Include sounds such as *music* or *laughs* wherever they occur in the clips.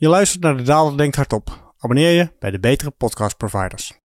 Je luistert naar de Daalder Denkt Hardop. Abonneer je bij de betere podcast providers.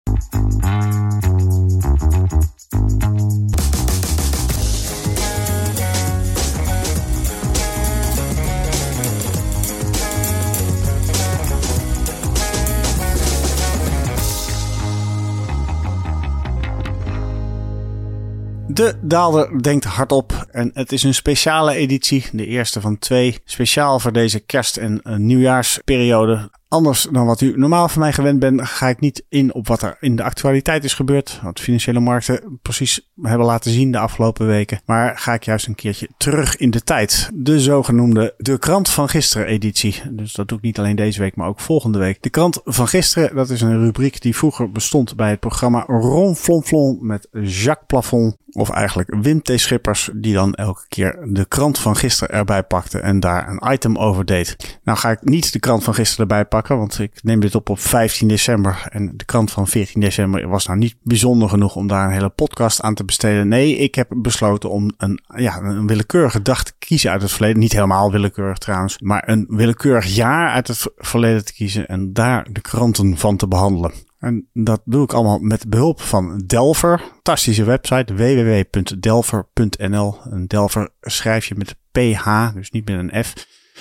De Daalder denkt hardop en het is een speciale editie, de eerste van twee, speciaal voor deze kerst- en uh, nieuwjaarsperiode. Anders dan wat u normaal van mij gewend bent, ga ik niet in op wat er in de actualiteit is gebeurd. Wat financiële markten precies hebben laten zien de afgelopen weken. Maar ga ik juist een keertje terug in de tijd. De zogenoemde De Krant van Gisteren editie. Dus dat doe ik niet alleen deze week, maar ook volgende week. De Krant van Gisteren, dat is een rubriek die vroeger bestond bij het programma Ronflonflon met Jacques Plafond. Of eigenlijk Wim T. Schippers, die dan elke keer de krant van gisteren erbij pakte en daar een item over deed. Nou ga ik niet de krant van gisteren erbij pakken, want ik neem dit op op 15 december. En de krant van 14 december was nou niet bijzonder genoeg om daar een hele podcast aan te besteden. Nee, ik heb besloten om een, ja, een willekeurige dag te kiezen uit het verleden. Niet helemaal willekeurig trouwens, maar een willekeurig jaar uit het verleden te kiezen en daar de kranten van te behandelen. En dat doe ik allemaal met behulp van Delver. Fantastische website www.delver.nl. En Delver schrijf je met PH, dus niet met een F.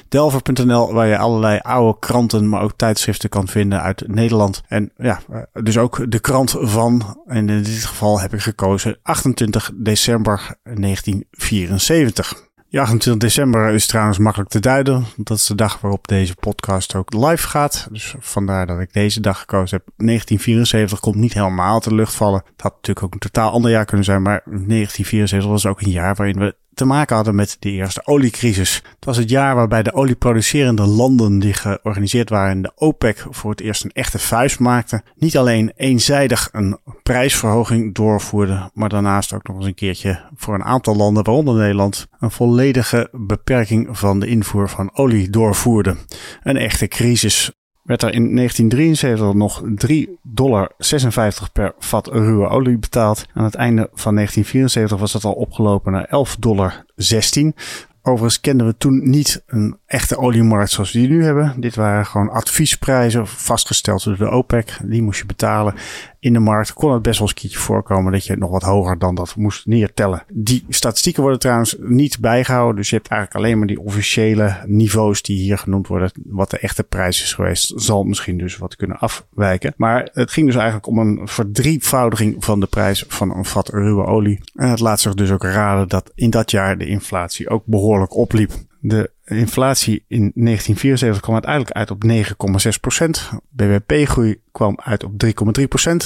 Delver.nl, waar je allerlei oude kranten, maar ook tijdschriften kan vinden uit Nederland. En ja, dus ook de krant van, en in dit geval heb ik gekozen 28 december 1974. Ja, 28 december is trouwens makkelijk te duiden. Dat is de dag waarop deze podcast ook live gaat. Dus vandaar dat ik deze dag gekozen heb. 1974 komt niet helemaal te lucht vallen. Het had natuurlijk ook een totaal ander jaar kunnen zijn. Maar 1974 was ook een jaar waarin we te maken hadden met de eerste oliecrisis. Het was het jaar waarbij de olieproducerende landen die georganiseerd waren in de OPEC voor het eerst een echte vuist maakten. Niet alleen eenzijdig een prijsverhoging doorvoerden, maar daarnaast ook nog eens een keertje voor een aantal landen, waaronder Nederland, een volledige beperking van de invoer van olie doorvoerde. Een echte crisis werd er in 1973 nog 3,56 dollar per vat ruwe olie betaald. Aan het einde van 1974 was dat al opgelopen naar 11,16 dollar. Overigens kenden we toen niet een echte oliemarkt zoals we die nu hebben. Dit waren gewoon adviesprijzen vastgesteld door de OPEC. Die moest je betalen in de markt. Kon het best wel eens een keertje voorkomen dat je nog wat hoger dan dat moest neertellen. Die statistieken worden trouwens niet bijgehouden. Dus je hebt eigenlijk alleen maar die officiële niveaus die hier genoemd worden. Wat de echte prijs is geweest, zal misschien dus wat kunnen afwijken. Maar het ging dus eigenlijk om een verdrievoudiging van de prijs van een vat ruwe olie. En het laat zich dus ook raden dat in dat jaar de inflatie ook behoorlijk opliep. De inflatie in 1974 kwam uiteindelijk uit op 9,6% BBP-groei kwam uit op 3,3%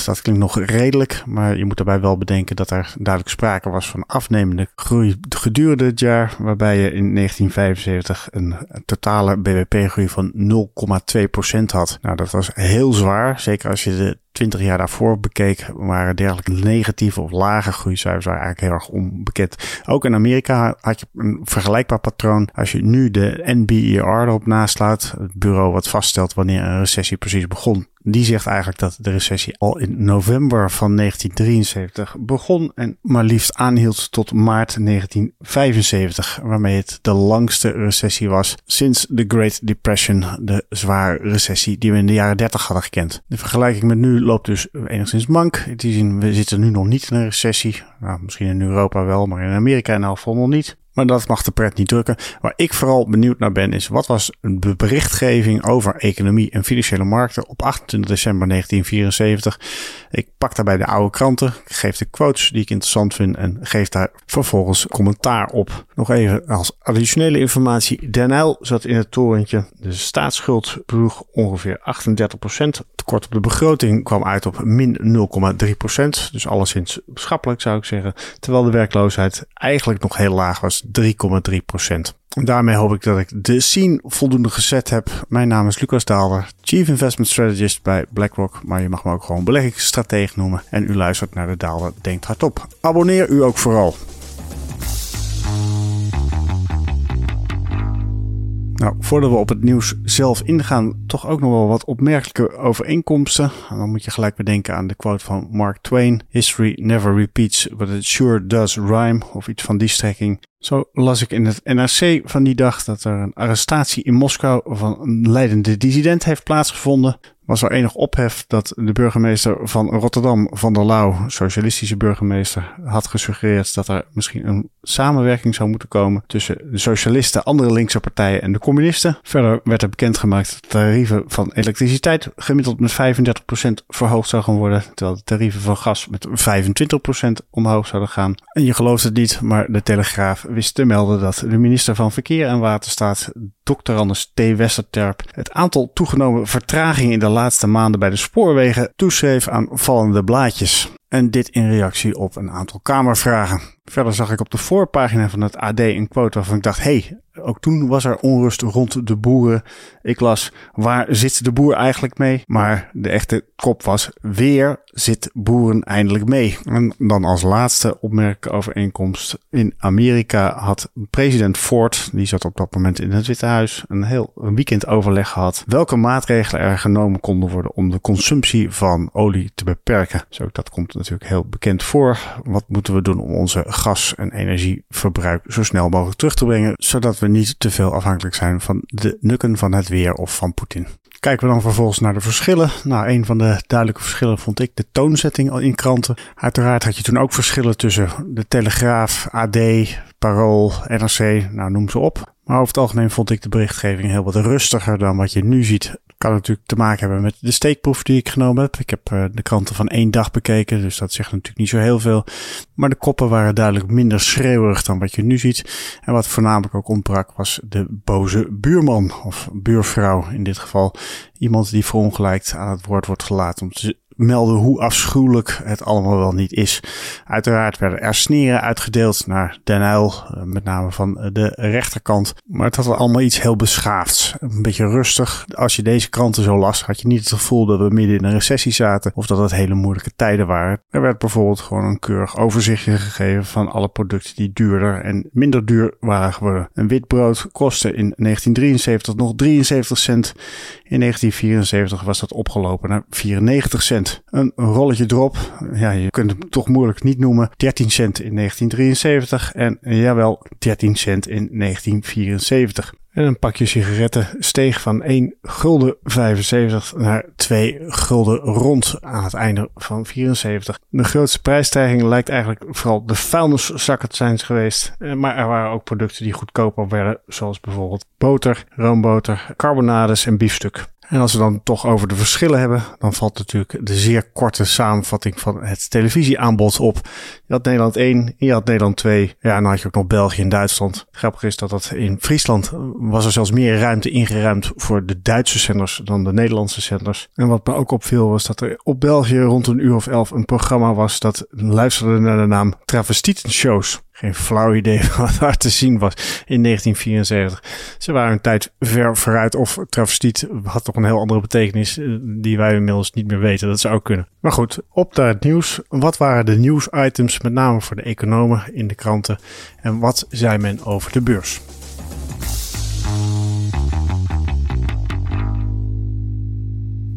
Dat klinkt nog redelijk, maar je moet daarbij wel bedenken dat er duidelijk sprake was van afnemende groei gedurende het jaar, waarbij je in 1975 een totale BBP-groei van 0,2% had. Nou, dat was heel zwaar, zeker als je de 20 jaar daarvoor bekeek, waren dergelijke negatieve of lage groeicijfers eigenlijk heel erg onbekend. Ook in Amerika had je een vergelijkbaar patroon. Als je nu de NBER erop naslaat, het bureau wat vaststelt wanneer een recessie precies begon, die zegt eigenlijk dat de recessie al in november van 1973 begon en maar liefst aanhield tot maart 1975, waarmee het de langste recessie was sinds de Great Depression, de zware recessie die we in de jaren 30 hadden gekend. De vergelijking met nu loopt dus enigszins mank. In die zin, we zitten nu nog niet in een recessie. Nou, misschien in Europa wel, maar in Amerika in elk geval nog niet. Maar dat mag de pret niet drukken. Waar ik vooral benieuwd naar ben is wat was de berichtgeving over economie en financiële markten op 28 december 1974. Ik pak daarbij de oude kranten, geef de quotes die ik interessant vind en geef daar vervolgens commentaar op. Nog even als additionele informatie. Den zat in het torentje. De staatsschuld bedroeg ongeveer 38%. Tekort op de begroting kwam uit op min 0,3%. Dus alleszins schappelijk zou ik zeggen. Terwijl de werkloosheid eigenlijk nog heel laag was. 3,3 procent. Daarmee hoop ik dat ik de scene voldoende gezet heb. Mijn naam is Lucas Daalder, Chief Investment Strategist bij BlackRock. Maar je mag me ook gewoon beleggingsstratege noemen. En u luistert naar de Daalder Denkt Hardop. Abonneer u ook vooral. Nou, voordat we op het nieuws zelf ingaan, toch ook nog wel wat opmerkelijke overeenkomsten. dan moet je gelijk bedenken aan de quote van Mark Twain: History never repeats, but it sure does rhyme, of iets van die strekking. Zo las ik in het NRC van die dag dat er een arrestatie in Moskou van een leidende dissident heeft plaatsgevonden was er enig ophef dat de burgemeester van Rotterdam, Van der Lauw, socialistische burgemeester, had gesuggereerd dat er misschien een samenwerking zou moeten komen tussen de socialisten, andere linkse partijen en de communisten. Verder werd er bekendgemaakt dat de tarieven van elektriciteit gemiddeld met 35% verhoogd zouden worden, terwijl de tarieven van gas met 25% omhoog zouden gaan. En je gelooft het niet, maar de Telegraaf wist te melden dat de minister van Verkeer en Waterstaat, Dr. Anders T. Westerterp, het aantal toegenomen vertragingen in de laatste maanden bij de spoorwegen toeschreef aan vallende blaadjes. En dit in reactie op een aantal kamervragen. Verder zag ik op de voorpagina van het AD een quote waarvan ik dacht: hey, ook toen was er onrust rond de boeren. Ik las: waar zit de boer eigenlijk mee? Maar de echte kop was: weer zit boeren eindelijk mee. En dan als laatste opmerking overeenkomst. In Amerika had president Ford, die zat op dat moment in het Witte Huis, een heel weekend overleg gehad. Welke maatregelen er genomen konden worden om de consumptie van olie te beperken. Zo, dat komt natuurlijk heel bekend voor. Wat moeten we doen om onze gas- en energieverbruik zo snel mogelijk terug te brengen, zodat niet te veel afhankelijk zijn van de nukken van het weer of van Poetin. Kijken we dan vervolgens naar de verschillen. Nou, een van de duidelijke verschillen vond ik de toonzetting in kranten. Uiteraard had je toen ook verschillen tussen de Telegraaf, AD, Parool, NRC, nou noem ze op. Maar over het algemeen vond ik de berichtgeving heel wat rustiger dan wat je nu ziet kan natuurlijk te maken hebben met de steekproef die ik genomen heb. Ik heb uh, de kranten van één dag bekeken, dus dat zegt natuurlijk niet zo heel veel. Maar de koppen waren duidelijk minder schreeuwerig dan wat je nu ziet. En wat voornamelijk ook ontbrak was de boze buurman of buurvrouw in dit geval. Iemand die verongelijkt aan het woord wordt gelaten om te melden hoe afschuwelijk het allemaal wel niet is. Uiteraard werden er sneren uitgedeeld naar Den Uyl, eh, met name van de rechterkant. Maar het had allemaal iets heel beschaafds. Een beetje rustig. Als je deze kranten zo las, had je niet het gevoel dat we midden in een recessie zaten of dat het hele moeilijke tijden waren. Er werd bijvoorbeeld gewoon een keurig overzichtje gegeven van alle producten die duurder en minder duur waren geworden. Een wit brood kostte in 1973 nog 73 cent. In 1974 was dat opgelopen naar 94 cent. Een rolletje drop, ja, je kunt hem toch moeilijk niet noemen. 13 cent in 1973 en jawel, 13 cent in 1974. En een pakje sigaretten steeg van 1 gulden 75 naar 2 gulden rond aan het einde van 74. De grootste prijsstijging lijkt eigenlijk vooral de vuilniszakken te zijn geweest. Eh, maar er waren ook producten die goedkoper werden, zoals bijvoorbeeld boter, roomboter, carbonades en biefstuk. En als we dan toch over de verschillen hebben, dan valt natuurlijk de zeer korte samenvatting van het televisieaanbod op. Je had Nederland 1, je had Nederland 2, ja, en dan had je ook nog België en Duitsland. Grappig is dat dat in Friesland was er zelfs meer ruimte ingeruimd voor de Duitse zenders dan de Nederlandse zenders. En wat me ook opviel was dat er op België rond een uur of elf een programma was dat luisterde naar de naam Travestietenshows geen flauw idee *laughs* wat daar te zien was in 1974. Ze waren een tijd ver vooruit of travestiet had toch een heel andere betekenis eh, die wij inmiddels niet meer weten. Dat zou kunnen. Maar goed, op naar het nieuws. Wat waren de nieuwsitems met name voor de economen in de kranten en wat zei men over de beurs?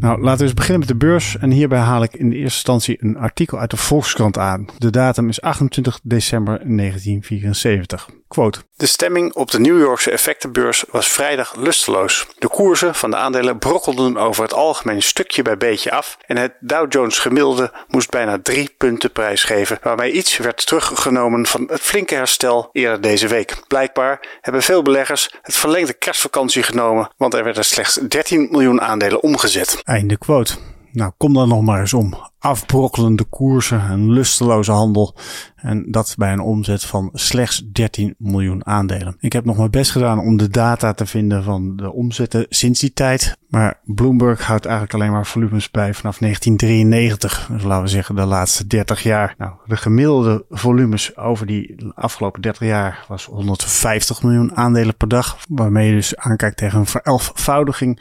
Nou, laten we eens beginnen met de beurs. En hierbij haal ik in de eerste instantie een artikel uit de Volkskrant aan. De datum is 28 december 1974. Quote. De stemming op de New Yorkse effectenbeurs was vrijdag lusteloos. De koersen van de aandelen brokkelden over het algemeen stukje bij beetje af en het Dow Jones gemiddelde moest bijna drie punten prijsgeven, waarmee iets werd teruggenomen van het flinke herstel eerder deze week. Blijkbaar hebben veel beleggers het verlengde kerstvakantie genomen, want er werden slechts 13 miljoen aandelen omgezet. Einde quote. Nou, kom dan nog maar eens om. Afbrokkelende koersen, een lusteloze handel. En dat bij een omzet van slechts 13 miljoen aandelen. Ik heb nog mijn best gedaan om de data te vinden van de omzetten sinds die tijd. Maar Bloomberg houdt eigenlijk alleen maar volumes bij vanaf 1993. Dus laten we zeggen de laatste 30 jaar. Nou, de gemiddelde volumes over die afgelopen 30 jaar was 150 miljoen aandelen per dag. Waarmee je dus aankijkt tegen een verelfvoudiging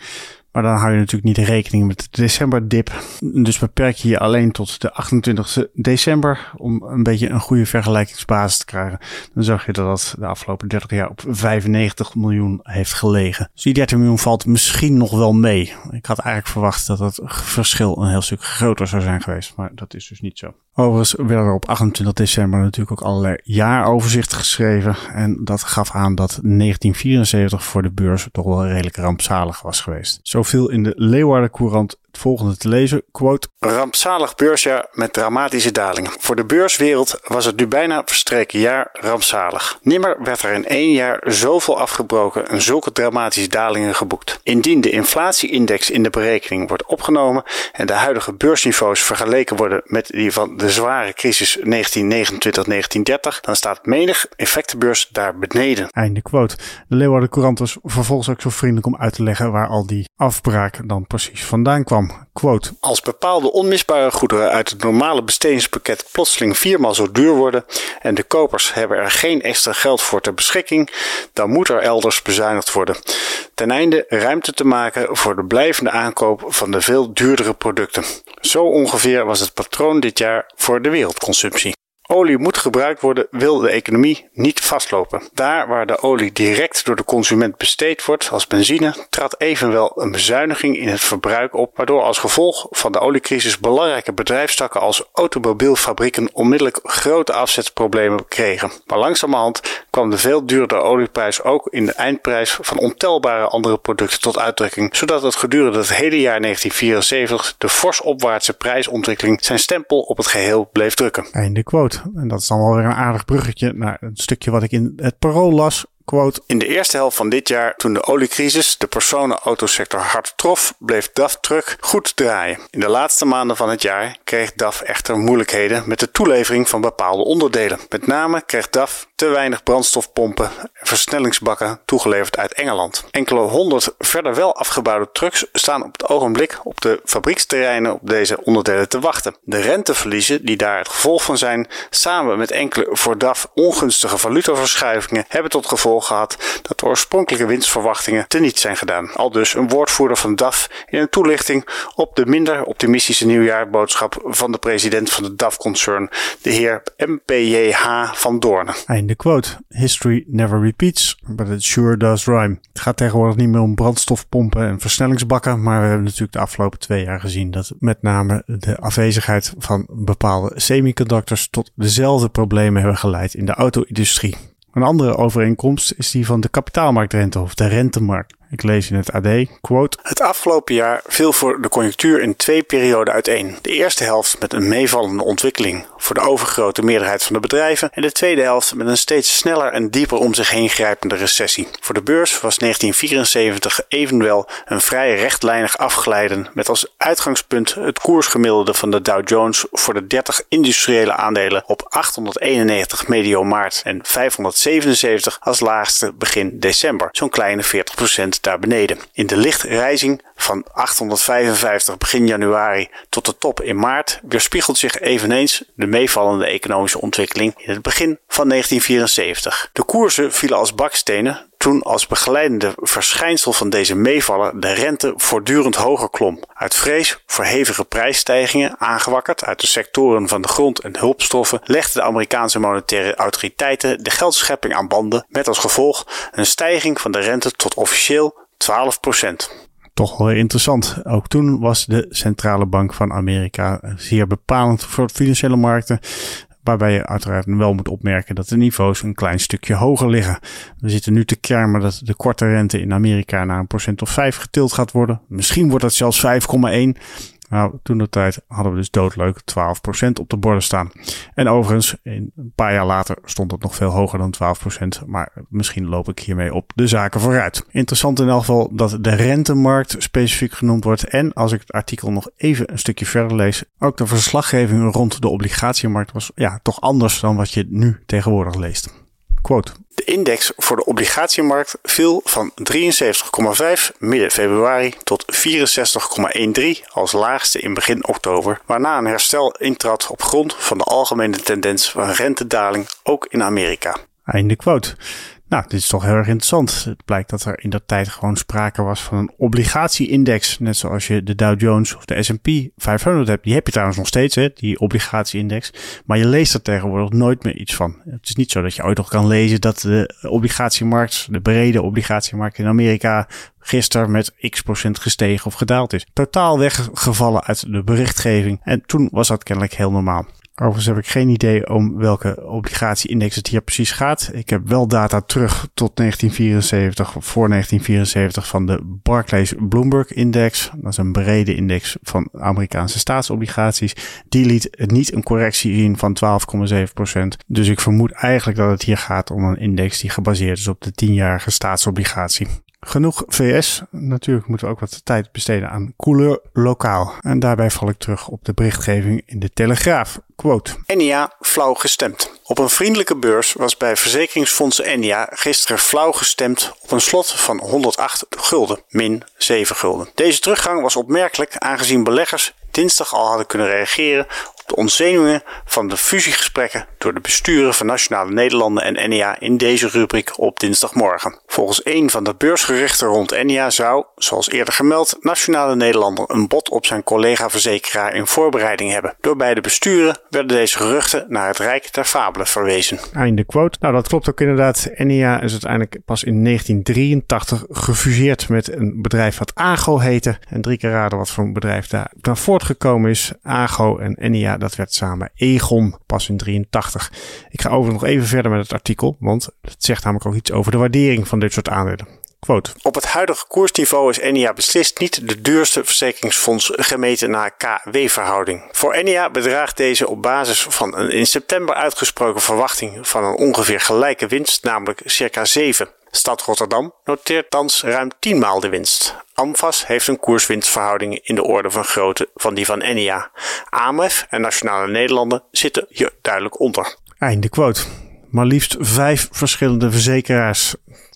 maar dan hou je natuurlijk niet rekening met de decemberdip. Dus beperk je je alleen tot de 28 december om een beetje een goede vergelijkingsbasis te krijgen. Dan zag je dat dat de afgelopen 30 jaar op 95 miljoen heeft gelegen. Dus die 13 miljoen valt misschien nog wel mee. Ik had eigenlijk verwacht dat het verschil een heel stuk groter zou zijn geweest, maar dat is dus niet zo. Overigens werden er op 28 december natuurlijk ook allerlei jaaroverzichten geschreven. En dat gaf aan dat 1974 voor de beurs toch wel redelijk rampzalig was geweest. Zoveel in de Leeuwarden Courant het volgende te lezen. Quote. Rampzalig beursjaar met dramatische dalingen. Voor de beurswereld was het nu bijna verstreken jaar rampzalig. Nimmer werd er in één jaar zoveel afgebroken en zulke dramatische dalingen geboekt. Indien de inflatieindex in de berekening wordt opgenomen en de huidige beursniveaus vergeleken worden met die van de zware crisis 1929-1930, dan staat menig effectenbeurs daar beneden. Einde quote. De Leeuwarden Courant was vervolgens ook zo vriendelijk om uit te leggen waar al die afbraak dan precies vandaan Als bepaalde onmisbare goederen uit het normale bestedingspakket plotseling viermaal zo duur worden en de kopers hebben er geen extra geld voor ter beschikking, dan moet er elders bezuinigd worden. Ten einde ruimte te maken voor de blijvende aankoop van de veel duurdere producten. Zo ongeveer was het patroon dit jaar voor de wereldconsumptie. Olie moet gebruikt worden, wil de economie niet vastlopen. Daar waar de olie direct door de consument besteed wordt als benzine, trad evenwel een bezuiniging in het verbruik op, waardoor als gevolg van de oliecrisis belangrijke bedrijfstakken als automobielfabrieken onmiddellijk grote afzetproblemen kregen. Maar langzamerhand kwam de veel duurdere olieprijs ook in de eindprijs van ontelbare andere producten tot uitdrukking, zodat het gedurende het hele jaar 1974 de fors opwaartse prijsontwikkeling zijn stempel op het geheel bleef drukken. Einde quote. En dat is dan wel weer een aardig bruggetje naar een stukje wat ik in het parool las. In de eerste helft van dit jaar, toen de oliecrisis de personenautosector hard trof, bleef DAF Truck goed draaien. In de laatste maanden van het jaar kreeg DAF echter moeilijkheden met de toelevering van bepaalde onderdelen. Met name kreeg DAF te weinig brandstofpompen en versnellingsbakken toegeleverd uit Engeland. Enkele honderd verder wel afgebouwde trucks staan op het ogenblik op de fabrieksterreinen op deze onderdelen te wachten. De renteverliezen die daar het gevolg van zijn, samen met enkele voor DAF ongunstige valutaverschuivingen, hebben tot gevolg gehad dat de oorspronkelijke winstverwachtingen teniet zijn gedaan. Al dus een woordvoerder van DAF in een toelichting op de minder optimistische nieuwjaarboodschap van de president van de DAF-concern, de heer MPJH van Doornen. Einde quote. History never repeats, but it sure does rhyme. Het gaat tegenwoordig niet meer om brandstofpompen en versnellingsbakken, maar we hebben natuurlijk de afgelopen twee jaar gezien dat met name de afwezigheid van bepaalde semiconductors tot dezelfde problemen hebben geleid in de auto-industrie. Een andere overeenkomst is die van de kapitaalmarktrente of de rentemarkt. Ik lees in het AD, quote... Het afgelopen jaar viel voor de conjunctuur in twee perioden uiteen. De eerste helft met een meevallende ontwikkeling voor de overgrote meerderheid van de bedrijven en de tweede helft met een steeds sneller en dieper om zich heen grijpende recessie. Voor de beurs was 1974 evenwel een vrij rechtlijnig afglijden met als uitgangspunt het koersgemiddelde van de Dow Jones voor de 30 industriële aandelen op 891 medio maart en 577 als laagste begin december, zo'n kleine 40% daar beneden. In de lichtrijzing van 855 begin januari tot de top in maart weerspiegelt zich eveneens de meevallende economische ontwikkeling in het begin van 1974. De koersen vielen als bakstenen toen als begeleidende verschijnsel van deze meevallen de rente voortdurend hoger klom. Uit vrees voor hevige prijsstijgingen, aangewakkerd uit de sectoren van de grond en hulpstoffen, legden de Amerikaanse monetaire autoriteiten de geldschepping aan banden, met als gevolg een stijging van de rente tot officieel 12% toch wel interessant. Ook toen was de centrale bank van Amerika zeer bepalend voor de financiële markten. Waarbij je uiteraard wel moet opmerken dat de niveaus een klein stukje hoger liggen. We zitten nu te kermen dat de korte rente in Amerika naar een procent of 5 getild gaat worden. Misschien wordt dat zelfs 5,1. Nou, toen de tijd hadden we dus doodleuk 12% op de borden staan. En overigens, een paar jaar later stond het nog veel hoger dan 12%. Maar misschien loop ik hiermee op de zaken vooruit. Interessant in elk geval dat de rentemarkt specifiek genoemd wordt. En als ik het artikel nog even een stukje verder lees, ook de verslaggeving rond de obligatiemarkt was ja, toch anders dan wat je nu tegenwoordig leest. Quote. De index voor de obligatiemarkt viel van 73,5 midden februari tot 64,13 als laagste in begin oktober, waarna een herstel intrad op grond van de algemene tendens van rentedaling ook in Amerika. Einde quote. Nou, dit is toch heel erg interessant. Het blijkt dat er in dat tijd gewoon sprake was van een obligatieindex. Net zoals je de Dow Jones of de S&P 500 hebt. Die heb je trouwens nog steeds, hè, die obligatieindex. Maar je leest er tegenwoordig nooit meer iets van. Het is niet zo dat je ooit nog kan lezen dat de obligatiemarkt, de brede obligatiemarkt in Amerika, gisteren met x procent gestegen of gedaald is. Totaal weggevallen uit de berichtgeving. En toen was dat kennelijk heel normaal. Overigens heb ik geen idee om welke obligatie-index het hier precies gaat. Ik heb wel data terug tot 1974, of voor 1974 van de Barclays Bloomberg Index. Dat is een brede index van Amerikaanse staatsobligaties. Die liet niet een correctie zien van 12,7%. Dus ik vermoed eigenlijk dat het hier gaat om een index die gebaseerd is op de 10-jarige staatsobligatie. Genoeg VS. Natuurlijk moeten we ook wat tijd besteden aan couleur lokaal. En daarbij val ik terug op de berichtgeving in de Telegraaf. Quote. NIA flauw gestemd. Op een vriendelijke beurs was bij verzekeringsfondsen NIA gisteren flauw gestemd op een slot van 108 gulden, min 7 gulden. Deze teruggang was opmerkelijk aangezien beleggers dinsdag al hadden kunnen reageren de ontzenuwingen van de fusiegesprekken door de besturen van Nationale Nederlanden en NIA in deze rubriek op dinsdagmorgen. Volgens een van de beursgerichten rond NIA zou, zoals eerder gemeld, Nationale Nederlanden een bod op zijn collega-verzekeraar in voorbereiding hebben. Door beide besturen werden deze geruchten naar het Rijk der Fabelen verwezen. Einde quote. Nou, dat klopt ook inderdaad. NIA is uiteindelijk pas in 1983 gefuseerd met een bedrijf wat AGO heette. En drie keer raden wat voor een bedrijf daar naar voortgekomen is. AGO en Dat werd samen Egon pas in 83. Ik ga overigens nog even verder met het artikel, want het zegt namelijk ook iets over de waardering van dit soort aandelen. Quote. Op het huidige koersniveau is Enia beslist niet de duurste verzekeringsfonds gemeten naar KW-verhouding. Voor Enia bedraagt deze op basis van een in september uitgesproken verwachting van een ongeveer gelijke winst, namelijk circa 7. Stad Rotterdam noteert thans ruim 10 maal de winst. Amfas heeft een koerswinstverhouding in de orde van grootte van die van Enia. AMF en Nationale Nederlanden zitten hier duidelijk onder. Einde quote. Maar liefst vijf verschillende verzekeraars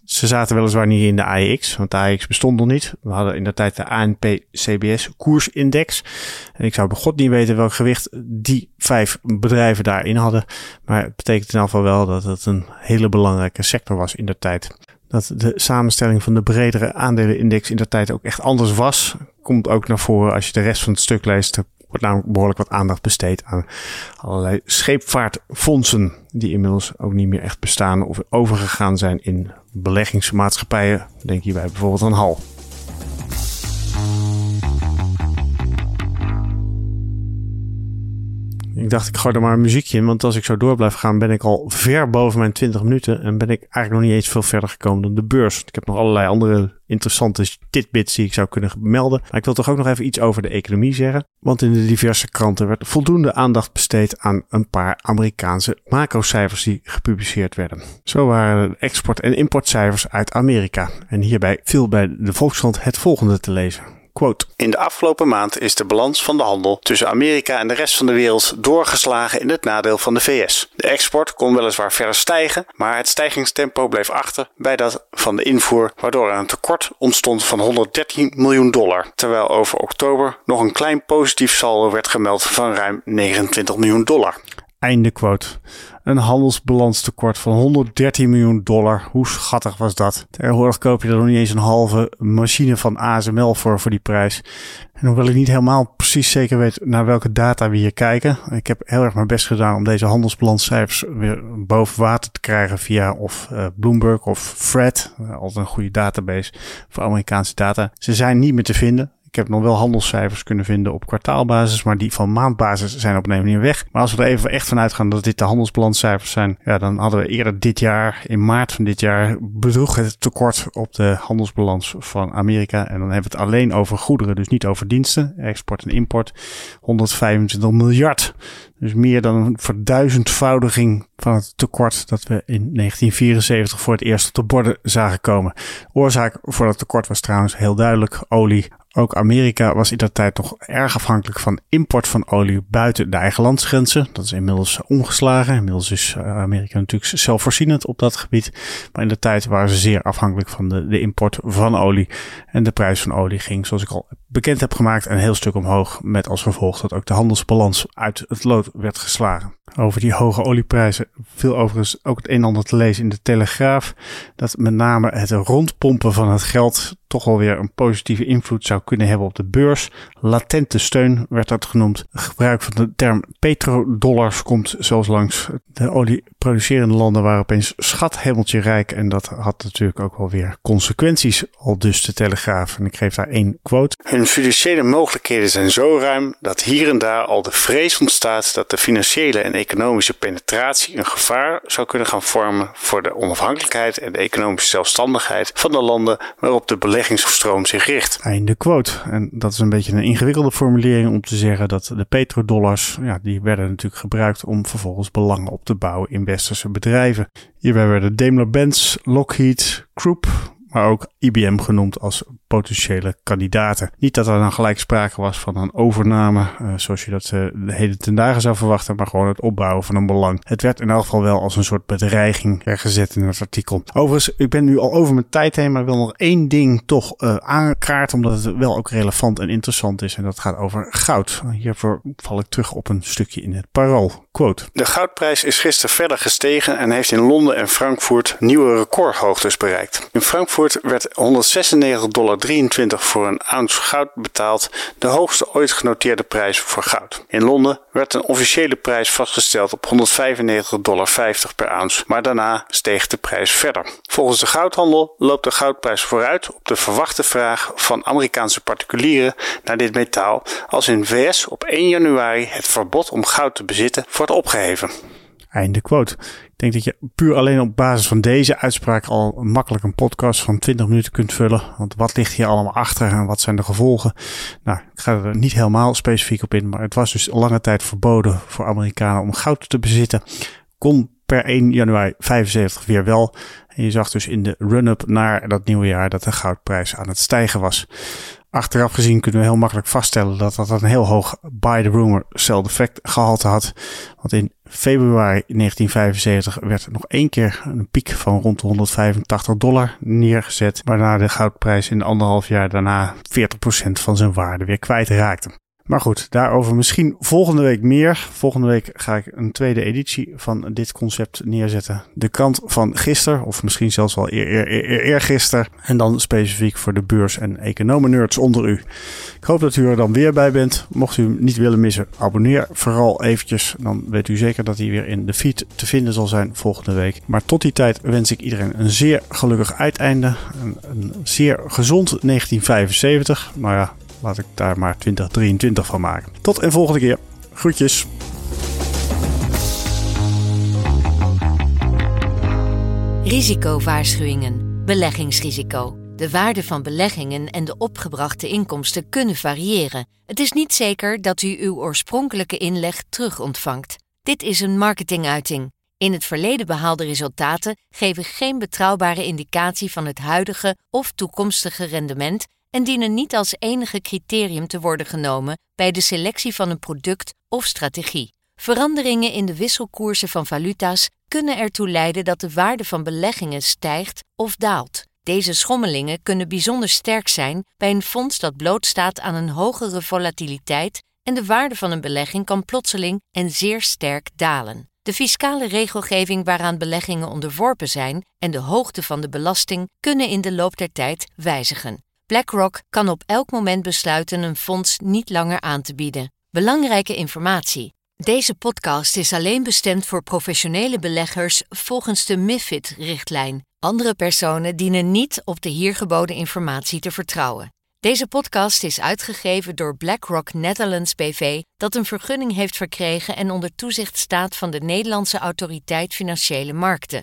ze zaten weliswaar niet in de AEX, want de AEX bestond nog niet. We hadden in de tijd de ANP-CBS koersindex. En ik zou bij god niet weten welk gewicht die vijf bedrijven daarin hadden. Maar het betekent in elk geval wel dat het een hele belangrijke sector was in de tijd. Dat de samenstelling van de bredere aandelenindex in de tijd ook echt anders was, komt ook naar voren als je de rest van het stuk leest wordt namelijk behoorlijk wat aandacht besteed aan allerlei scheepvaartfondsen. Die inmiddels ook niet meer echt bestaan of overgegaan zijn in beleggingsmaatschappijen. Denk hierbij bijvoorbeeld aan HAL. Ik dacht, ik gooi er maar een muziekje in. Want als ik zo door blijf gaan, ben ik al ver boven mijn 20 minuten. En ben ik eigenlijk nog niet eens veel verder gekomen dan de beurs. Ik heb nog allerlei andere interessante tidbits die ik zou kunnen melden. Maar ik wil toch ook nog even iets over de economie zeggen. Want in de diverse kranten werd voldoende aandacht besteed aan een paar Amerikaanse macrocijfers die gepubliceerd werden. Zo waren de export- en importcijfers uit Amerika. En hierbij viel bij de Volkskrant het volgende te lezen. In de afgelopen maand is de balans van de handel tussen Amerika en de rest van de wereld doorgeslagen in het nadeel van de VS. De export kon weliswaar verder stijgen, maar het stijgingstempo bleef achter bij dat van de invoer, waardoor er een tekort ontstond van 113 miljoen dollar, terwijl over oktober nog een klein positief saldo werd gemeld van ruim 29 miljoen dollar. Einde quote. Een handelsbalanstekort van 113 miljoen dollar. Hoe schattig was dat? Tegenwoordig koop je er nog niet eens een halve machine van ASML voor, voor die prijs. En hoewel ik niet helemaal precies zeker weet naar welke data we hier kijken. Ik heb heel erg mijn best gedaan om deze handelsbalanscijfers weer boven water te krijgen via of uh, Bloomberg of Fred. altijd een goede database voor Amerikaanse data. Ze zijn niet meer te vinden. Ik heb nog wel handelscijfers kunnen vinden op kwartaalbasis, maar die van maandbasis zijn op een manier weg. Maar als we er even echt van uitgaan dat dit de handelsbalanscijfers zijn, ja, dan hadden we eerder dit jaar, in maart van dit jaar, bedroeg het tekort op de handelsbalans van Amerika. En dan hebben we het alleen over goederen, dus niet over diensten, export en import. 125 miljard. Dus meer dan een verduizendvoudiging van het tekort dat we in 1974 voor het eerst op de borden zagen komen. Oorzaak voor dat tekort was trouwens heel duidelijk olie. Ook Amerika was in dat tijd toch erg afhankelijk van import van olie buiten de eigen landsgrenzen. Dat is inmiddels omgeslagen. Inmiddels is eh, Amerika natuurlijk zelfvoorzienend op dat gebied. Maar in de tijd waren ze zeer afhankelijk van de, de import van olie. En de prijs van olie ging, zoals ik al bekend heb gemaakt, een heel stuk omhoog. Met als gevolg dat ook de handelsbalans uit het lood werd geslagen. Over die hoge olieprijzen viel overigens ook het een en ander te lezen in de Telegraaf. Dat met name het rondpompen van het geld toch alweer een positieve invloed zou kunnen hebben op de beurs. Latente steun werd dat genoemd. Gebruik van de term petrodollars komt zelfs langs de producerende landen waren opeens schathemeltje rijk. En dat had natuurlijk ook wel weer consequenties, al dus de Telegraaf. En ik geef daar één quote. Hun financiële mogelijkheden zijn zo ruim dat hier en daar al de vrees ontstaat dat de financiële en economische penetratie een gevaar zou kunnen gaan vormen voor de onafhankelijkheid en de economische zelfstandigheid van de landen waarop de beleggingsstroom zich richt. Einde quote. En dat is een beetje een ingewikkelde formulering om te zeggen dat de petrodollars, ja, die werden natuurlijk gebruikt om vervolgens belangen op te bouwen in westerse bedrijven. Hierbij werden Daimler-Benz, Lockheed, Krupp, maar ook IBM genoemd als potentiële kandidaten. Niet dat er dan gelijk sprake was van een overname, uh, zoals je dat uh, de heden ten dagen zou verwachten, maar gewoon het opbouwen van een belang. Het werd in elk geval wel als een soort bedreiging gezet in het artikel. Overigens, ik ben nu al over mijn tijd heen, maar ik wil nog één ding toch uh, aankaarten, omdat het wel ook relevant en interessant is. En dat gaat over goud. Hiervoor val ik terug op een stukje in het parool. Quote. De goudprijs is gisteren verder gestegen en heeft in Londen en Frankfurt nieuwe recordhoogtes bereikt. In Frankfurt werd 196 dollar 23 voor een ounce goud betaald, de hoogste ooit genoteerde prijs voor goud. In Londen werd een officiële prijs vastgesteld op 195,50 dollar per ounce, maar daarna steeg de prijs verder. Volgens de goudhandel loopt de goudprijs vooruit op de verwachte vraag van Amerikaanse particulieren naar dit metaal als in VS op 1 januari het verbod om goud te bezitten wordt opgeheven. Einde quote. Ik denk dat je puur alleen op basis van deze uitspraak al makkelijk een podcast van 20 minuten kunt vullen. Want wat ligt hier allemaal achter en wat zijn de gevolgen? Nou, ik ga er niet helemaal specifiek op in, maar het was dus lange tijd verboden voor Amerikanen om goud te bezitten. Kon per 1 januari 75 weer wel. En je zag dus in de run-up naar dat nieuwe jaar dat de goudprijs aan het stijgen was. Achteraf gezien kunnen we heel makkelijk vaststellen dat dat een heel hoog buy the rumor sell effect gehalte had. Want in februari 1975 werd er nog één keer een piek van rond de 185 dollar neergezet. Waarna de goudprijs in anderhalf jaar daarna 40% van zijn waarde weer kwijtraakte. Maar goed, daarover misschien volgende week meer. Volgende week ga ik een tweede editie van dit concept neerzetten. De kant van gisteren, of misschien zelfs wel eer, eer, eer, eergisteren. En dan specifiek voor de beurs- en economen-nerds onder u. Ik hoop dat u er dan weer bij bent. Mocht u hem niet willen missen, abonneer vooral eventjes. Dan weet u zeker dat hij weer in de feed te vinden zal zijn volgende week. Maar tot die tijd wens ik iedereen een zeer gelukkig uiteinde. Een, een zeer gezond 1975. Nou ja, laat ik daar maar 2023 van maken. Tot een volgende keer. Groetjes. Risicowaarschuwingen. Beleggingsrisico. De waarde van beleggingen en de opgebrachte inkomsten kunnen variëren. Het is niet zeker dat u uw oorspronkelijke inleg terug ontvangt. Dit is een marketinguiting. In het verleden behaalde resultaten geven geen betrouwbare indicatie van het huidige of toekomstige rendement en dienen niet als enige criterium te worden genomen bij de selectie van een product of strategie. Veranderingen in de wisselkoersen van valuta's kunnen ertoe leiden dat de waarde van beleggingen stijgt of daalt. Deze schommelingen kunnen bijzonder sterk zijn bij een fonds dat blootstaat aan een hogere volatiliteit en de waarde van een belegging kan plotseling en zeer sterk dalen. De fiscale regelgeving waaraan beleggingen onderworpen zijn en de hoogte van de belasting kunnen in de loop der tijd wijzigen. BlackRock kan op elk moment besluiten een fonds niet langer aan te bieden. Belangrijke informatie. Deze podcast is alleen bestemd voor professionele beleggers volgens de MIFID-richtlijn. Andere personen dienen niet op de hier geboden informatie te vertrouwen. Deze podcast is uitgegeven door BlackRock Netherlands BV, dat een vergunning heeft verkregen en onder toezicht staat van de Nederlandse Autoriteit Financiële Markten.